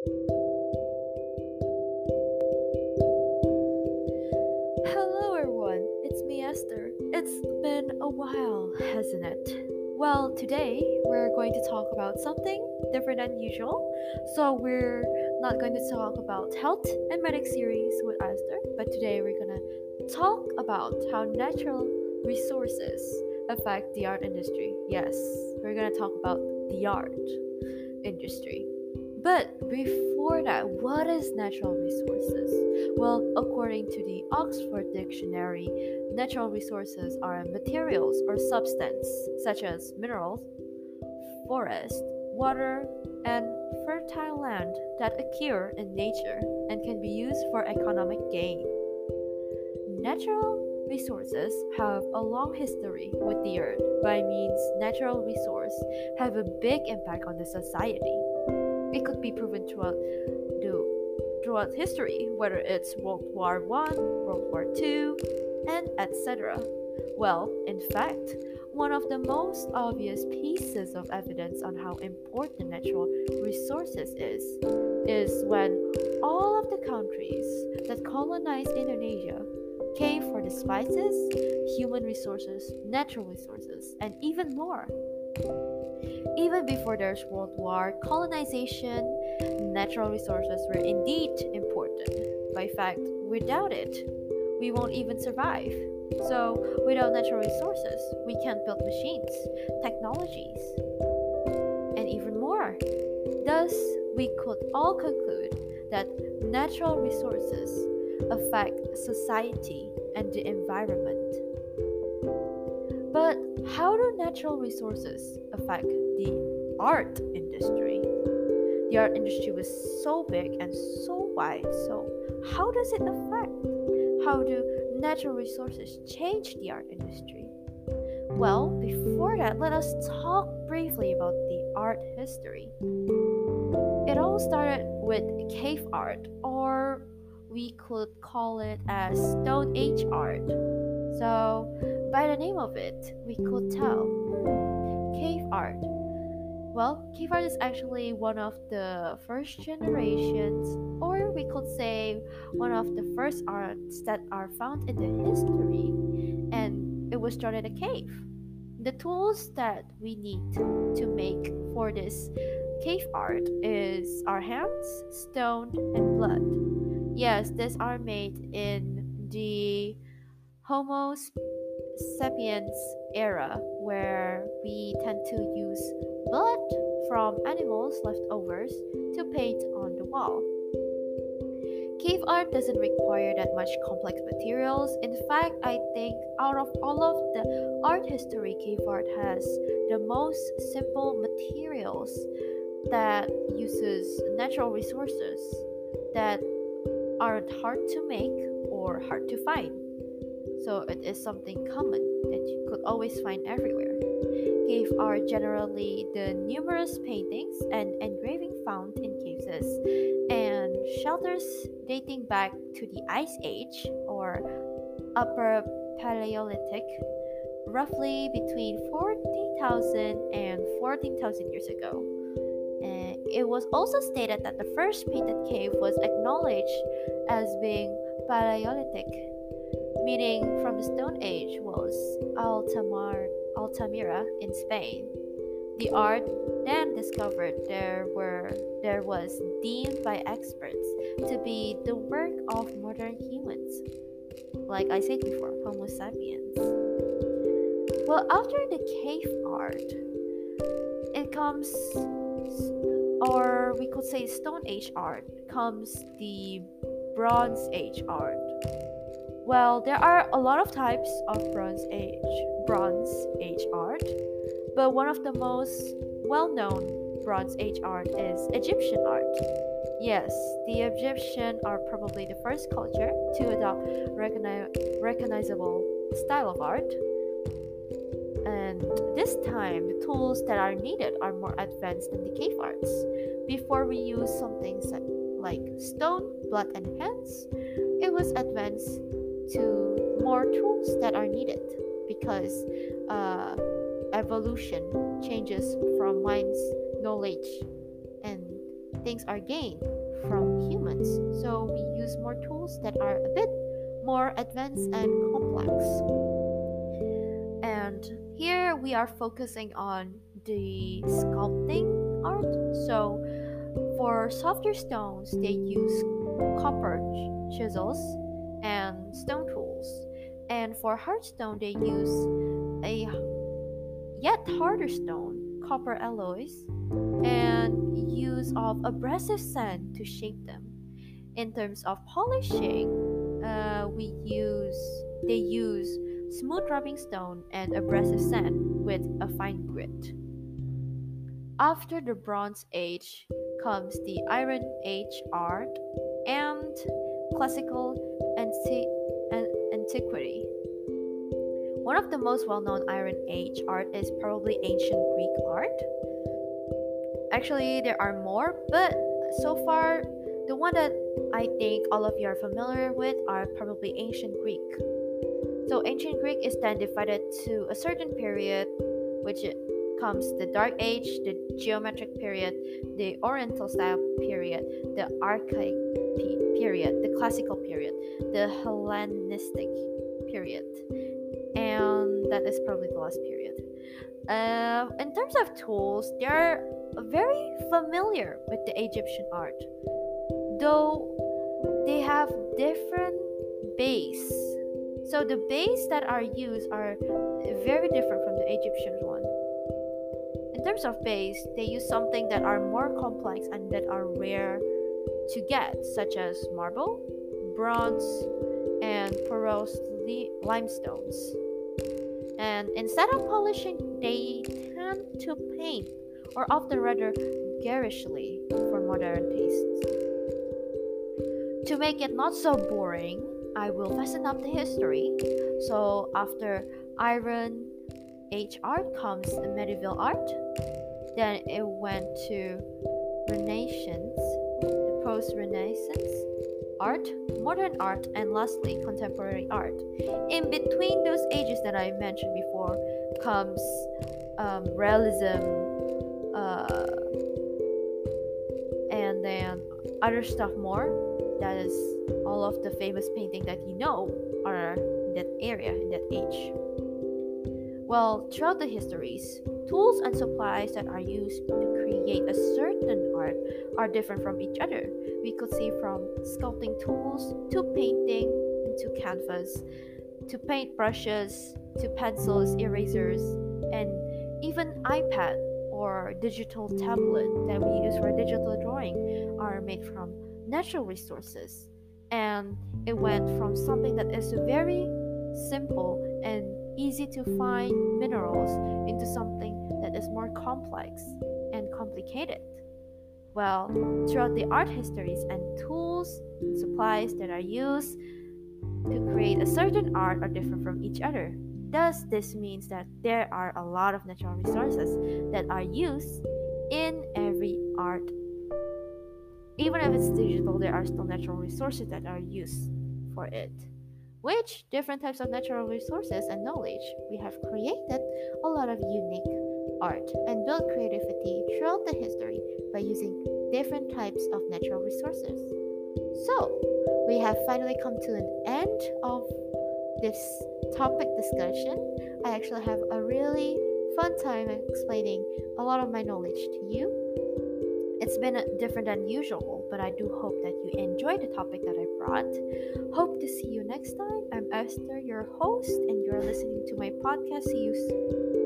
Hello, everyone. It's me, Esther. It's been a while, hasn't it? Well, today we're going to talk about something different than usual. So, we're not going to talk about health and medic series with Esther, but today we're going to talk about how natural resources affect the art industry. Yes, we're going to talk about the art industry. But before that, what is natural resources? Well, according to the Oxford Dictionary, natural resources are materials or substance such as minerals, forest, water, and fertile land that occur in nature and can be used for economic gain. Natural resources have a long history with the earth by means natural resources have a big impact on the society. It could be proven throughout the throughout history, whether it's World War One, World War Two, and etc. Well, in fact, one of the most obvious pieces of evidence on how important natural resources is is when all of the countries that colonized Indonesia came for the spices, human resources, natural resources, and even more. Even before there's World War, colonization, natural resources were indeed important. By fact, without it, we won't even survive. So, without natural resources, we can't build machines, technologies, and even more. Thus, we could all conclude that natural resources affect society and the environment. But how do natural resources affect the art industry? The art industry was so big and so wide, so how does it affect? How do natural resources change the art industry? Well, before that, let us talk briefly about the art history. It all started with cave art, or we could call it as Stone Age art. So, by the name of it, we could tell cave art. Well, cave art is actually one of the first generations, or we could say one of the first arts that are found in the history, and it was done in a cave. The tools that we need to make for this cave art is our hands, stone, and blood. Yes, these are made in the Homo sapiens era where we tend to use blood from animals leftovers to paint on the wall. Cave art doesn't require that much complex materials. In fact, I think out of all of the art history, cave art has the most simple materials that uses natural resources that aren't hard to make or hard to find. So it is something common that you could always find everywhere. Cave are generally the numerous paintings and engraving found in caves and shelters dating back to the Ice Age or Upper Paleolithic, roughly between 40,000 and 14,000 years ago. And it was also stated that the first painted cave was acknowledged as being Paleolithic, meaning from the Stone Age was Altamar, Altamira in Spain. The art then discovered there were there was deemed by experts to be the work of modern humans. Like I said before, Homo sapiens. Well, after the cave art, it comes or we could say Stone Age art comes the Bronze Age art. Well, there are a lot of types of Bronze Age Bronze Age art, but one of the most well-known Bronze Age art is Egyptian art. Yes, the Egyptian are probably the first culture to adopt recogni- recognizable style of art and this time, the tools that are needed are more advanced than the cave arts. Before we use something like stone, blood, and hands, it was advanced to more tools that are needed because uh, evolution changes from mind's knowledge and things are gained from humans. So we use more tools that are a bit more advanced and complex. And here we are focusing on the sculpting art. So for softer stones, they use copper chisels and stone tools. And for hard stone, they use a yet harder stone, copper alloys, and use of abrasive sand to shape them. In terms of polishing, uh, we use they use smooth rubbing stone and abrasive sand with a fine grit. After the Bronze Age comes the Iron Age art and classical anti- antiquity. One of the most well known Iron Age art is probably ancient Greek art. Actually, there are more, but so far, the one that I think all of you are familiar with are probably ancient Greek. So, ancient Greek is then divided to a certain period, which comes the Dark Age, the Geometric period, the Oriental style period, the Archaic period, the Classical period, the Hellenistic period, and that is probably the last period. Uh, in terms of tools, they're very familiar with the Egyptian art, though they have different base. So the base that are used are very different from the Egyptian terms of base, they use something that are more complex and that are rare to get, such as marble, bronze, and porous limestones. And instead of polishing, they tend to paint, or often rather garishly for modern tastes. To make it not so boring, I will fasten up the history. So after Iron Age art comes the medieval art, then it went to Renaissance, the post Renaissance art, modern art, and lastly, contemporary art. In between those ages that I mentioned before comes um, realism, uh, and then other stuff more. That is all of the famous painting that you know are in that area, in that age. Well, throughout the histories, tools and supplies that are used to create a certain art are different from each other. We could see from sculpting tools to painting to canvas to paint brushes to pencils, erasers, and even iPad or digital tablet that we use for digital drawing are made from natural resources. And it went from something that is very simple and easy to find minerals into something that is more complex and complicated. Well, throughout the art histories and tools and supplies that are used to create a certain art are different from each other. Thus, this means that there are a lot of natural resources that are used in every art. Even if it's digital, there are still natural resources that are used for it which different types of natural resources and knowledge we have created a lot of unique art and built creativity throughout the history by using different types of natural resources. So, we have finally come to an end of this topic discussion. I actually have a really fun time explaining a lot of my knowledge to you. It's been different than usual, but I do hope that you enjoyed the topic that I brought. Hope to see you next time. I'm Esther, your host, and you're listening to my podcast. See you